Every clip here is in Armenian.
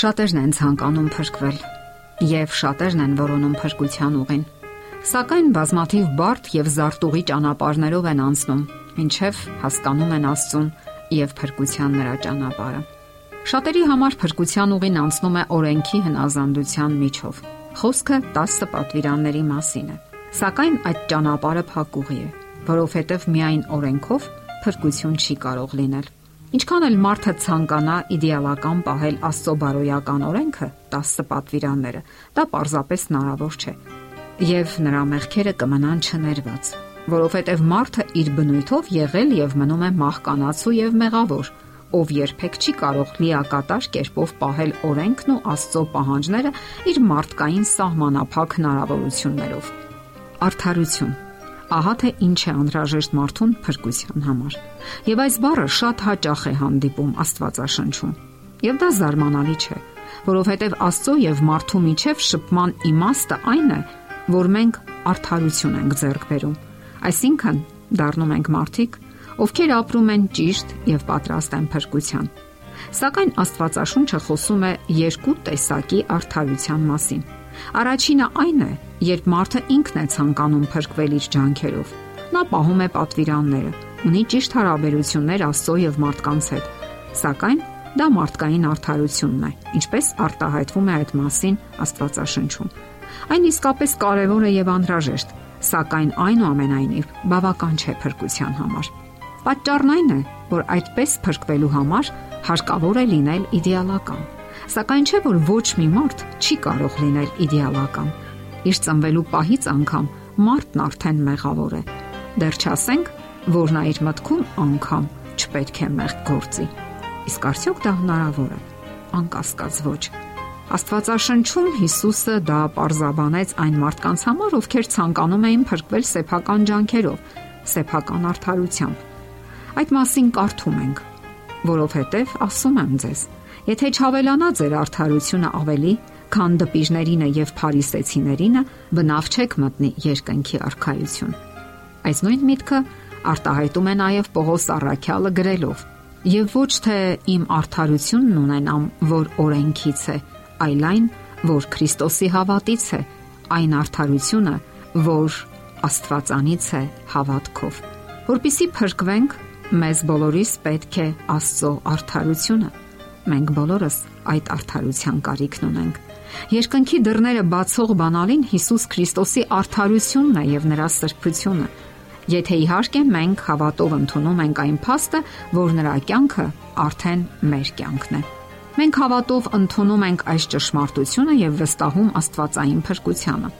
Շատերն են ցանկանում փրկվել եւ շատերն են որոնում փրկության ուղին։ Սակայն բազմաթիվ բարդ եւ զարտուղի ճանապարհներով են անցնում, ինչեւ հասկանում են Աստծուն եւ փրկության նրա ճանապարհը։ Շատերի համար փրկության ուղին անցնում է օրենքի հնազանդության միջով։ Խոսքը 10 պատվիրանների մասին է։ Սակայն այդ ճանապարհը փակուղի է, որովհետև միայն օրենքով փրկություն չի կարող լինել։ Ինչքան էլ մարդը ցանկանա իդեալական պահել Աստծո բարոյական օրենքը, 10 պատվիրանները, դա պարզապես հնարավոր չէ։ Եվ նրա մեղքերը կմնան չներված, որովհետև մարդը իր բնույթով եղել եւ մնում է մահկանացու եւ մեղավոր, ով երբեք չի կարող լիակատար կերպով պահել օրենքն ու Աստծո պահանջները իր մարդկային սահմանափակ հնարավորություններով։ Արդարություն Ահա թե ինչ է անհրաժեշտ մարդուն փրկության համար։ Եվ այս բառը շատ հաճախ է հանդիպում Աստվածաշնչում։ Եվ դա զարմանալի չէ, որովհետև Աստծո եւ մարդու միջև շփման իմաստը այն է, որ մենք արդարություն ենք ձեռք բերում։ Այսինքն դառնում ենք մարդիկ, ովքեր ապրում են ճիշտ եւ պատրաստ են փրկության։ Սակայն Աստվածաշունչը խոսում է երկու տեսակի արդարության մասին Առաջինը այն է, երբ մարդը ինքն է ցանկանում փրկվել իր ջանքերով։ Նա պահում է պատվիրանները, ունի ճիշտ հարաբերություններ Աստծո եւ մարդկանց հետ։ Սակայն դա մարդկային արդարությունն է, ինչպես արտահայտվում է այդ մասին Աստվածաշնչում։ Այն իսկապես կարևոր է եւ անհրաժեշտ, սակայն այնուամենայնիվ բավական չէ փրկության համար։ Պատճառն այն է, որ այդպես փրկվելու համար հարկավոր է լինել իդեալական Սակայն չէ որ ոչ մի մարդ չի կարող լինել իդեալական։ Իր ծնվելու պահից անգամ մարդն արդեն մեղավոր է։ Դեռ չասենք, որ նա իր մտքում անգամ չպետք է մեղք գործի։ Իսկ արդյոք դա հնարավոր է։ Անկասկած ոչ։ Աստվածաշնչում Հիսուսը դա parzabanեց այն մարդկանց համար, ովքեր ցանկանում էին փրկվել սեփական ջանքերով, սեփական արդարությամբ։ Այդ մասին կարդում ենք, որովհետև ասում եմ ձեզ, Եթե չավելանա ձեր արդարությունը ավելի, քան դպիժներինը եւ փարիսեցիներինը, բնավ չեք մտնի երկնքի արքայություն։ Այս նույն միտքը արտահայտում է նաև Պողոս Առաքյալը գրելով. Եվ ոչ թե իմ արդարությունն ունենամ, որ օրենքից է, այլ այն, որ Քրիստոսի հավատից է, այն արդարությունը, որ Աստվածանից է հավատքով։ Որպիսի փրկվենք, մեզ բոլորիս պետք է Աստծո արդարությունը Մենք բոլորս այդ արդարության կարիքն ունենք։ Երկնքի դռները բացող բանալին Հիսուս Քրիստոսի արդարությունն է եւ նրա սրբությունը։ Եթե իհարկե մենք հավատով ընդունում ենք այն փաստը, որ նրա կյանքը արդեն մեր կյանքն է։ Մենք հավատով ընդունում ենք այս ճշմարտությունը եւ վստահում Աստվածային փրկությանը։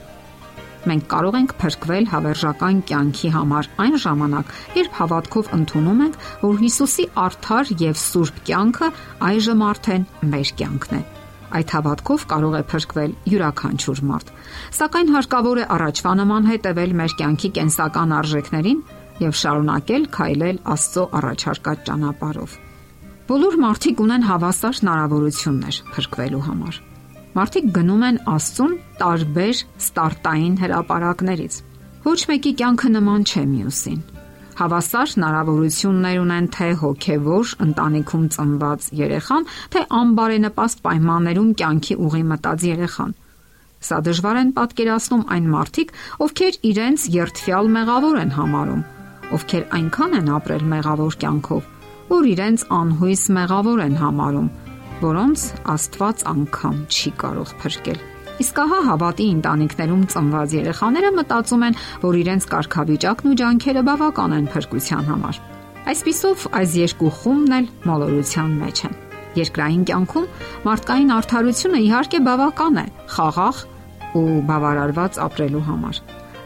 Մենք կարող ենք փրկվել հավերժական կյանքի համար այն ժամանակ, երբ հավատքով ընդունում ենք, որ Հիսուսի արդար եւ սուրբ կյանքը այժմ արդեն մեր կյանքն է։ Այդ հավատքով կարող է փրկվել յուրաքանչյուր մարդ։ Սակայն հարկավոր է առաջվա նման հետևել մեր կյանքի կենսական արժեքներին եւ շարունակել քայլել Աստծո առաջարկած ճանապարհով։ Բոլոր մարդիկ ունեն հավասար հնարավորություններ փրկվելու համար։ Մարդիկ գնում են Աստծուն տարբեր ստարտային հրաապարակներից։ Ոչ մեկի կյանքը նման չէ մյուսին։ Հավասար հնարավորություններ ունեն թե հոգևոր ընտանիքում ծնված երեխան, թե անբարենպաստ պայմաններում կյանքի ուղի մտած երեխան։ Սա դժվար են պատկերացնում այն մարդիկ, ովքեր իրենց երթվյալ մեղավոր են համարում, ովքեր այնքան են ապրել մեղավոր կյանքով, որ իրենց անհույս մեղավոր են համարում որոնց Աստված անգամ չի կարող փրկել։ Իսկ ահա հավատի ընտանիքներում ծնված երեխաները մտածում են, որ իրենց կարգավիճակն ու ջանքերը բավական են փրկության համար։ Այսպիսով այս երկու խումբն էլ մոլորության մեջ են։ Երկրային կյանքում մարդկային արդարությունը իհարկե բավական է խաղաղ ու բավարարված ապրելու համար,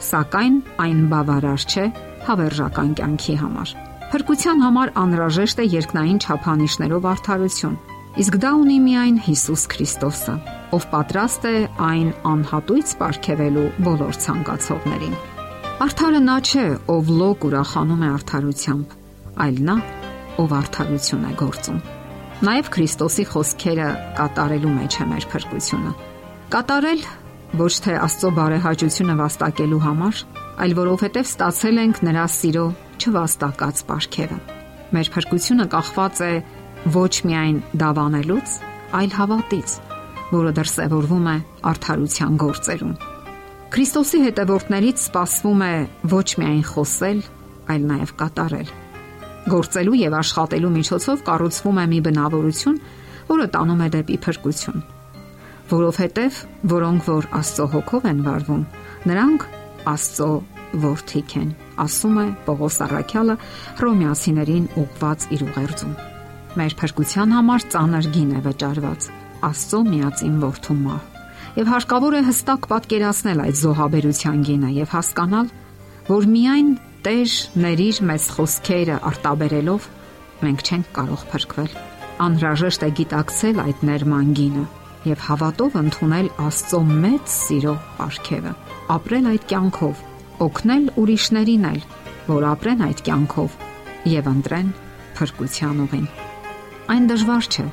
սակայն այն բավարար չէ հավերժական կյանքի համար։ Փրկության համար անհրաժեշտ է երկնային չափանիշներով արդարություն, Իսկ դա ունի միայն Հիսուս Քրիստոսը, ով պատրաստ է այն անհատույց ապարգևելու բոլոր ցանկացողներին։ Արթարը նա չէ, ով լոկ ուրախանում է արդարությամբ, այլ նա, ով արդարություն է գործում։ Նաև Քրիստոսի խոսքերը կատարելու մեջ է մեր փրկությունը։ Կատարել ոչ թե Աստծո բարեհաճությունը վաստակելու համար, այլ որովհետև ստացել ենք նրա սիրո չվաստակած ապարքևը։ Մեր փրկությունը կախված է ոչ միայն դավանելուց, այլ հավատից, որը դրսևորվում է արդարության գործերում։ Քրիստոսի հետևորդներից սպասվում է ոչ միայն խոսել, այլ նաև կատարել։ Գործելու եւ աշխատելու միջոցով կառուցվում է մի բնավորություն, որը տանում է դեպի փրկություն։ Որովհետև որոնք որ Աստծո հոգով են վարվում, նրանք Աստծո որդիք են, ասում է Պողոս Արաքյալը Հռոմեացիներին ուղված իր ուղերձում։ Մեր փրկության համար ծանր գին է վճարված Աստծո միածին որդու մահ։ Եվ հարկավոր է հստակ պատկերացնել այդ զոհաբերության գինը եւ հասկանալ, որ միայն Տեր ներիր մեզ խոսքերը արտաբերելով մենք չենք կարող փրկվել։ Անհրաժեշտ է գիտակցել այդ ներման գինը եւ հավատով ընդունել Աստծո մեծ սիրո արգելը։ Ապրել այդ կյանքով, օգնել ուրիշներին էլ, որ ապրեն այդ կյանքով եւ ընտրեն փրկության ուղին։ Այն դժվար չէ,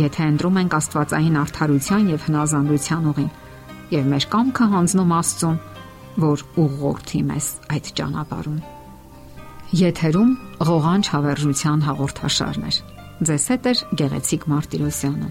եթե ընտրում ենք Աստվածային արդարության եւ հնազանդության ուղին եւ մեր կամքը հանձնում Աստծուն, որ ուղղորդի մեզ այդ ճանապարհում։ Եթերում ղողանջ հավերժության հաղորդաշարն է։ Ձեզ հետ է Գեղեցիկ Մարտիրոսյանը։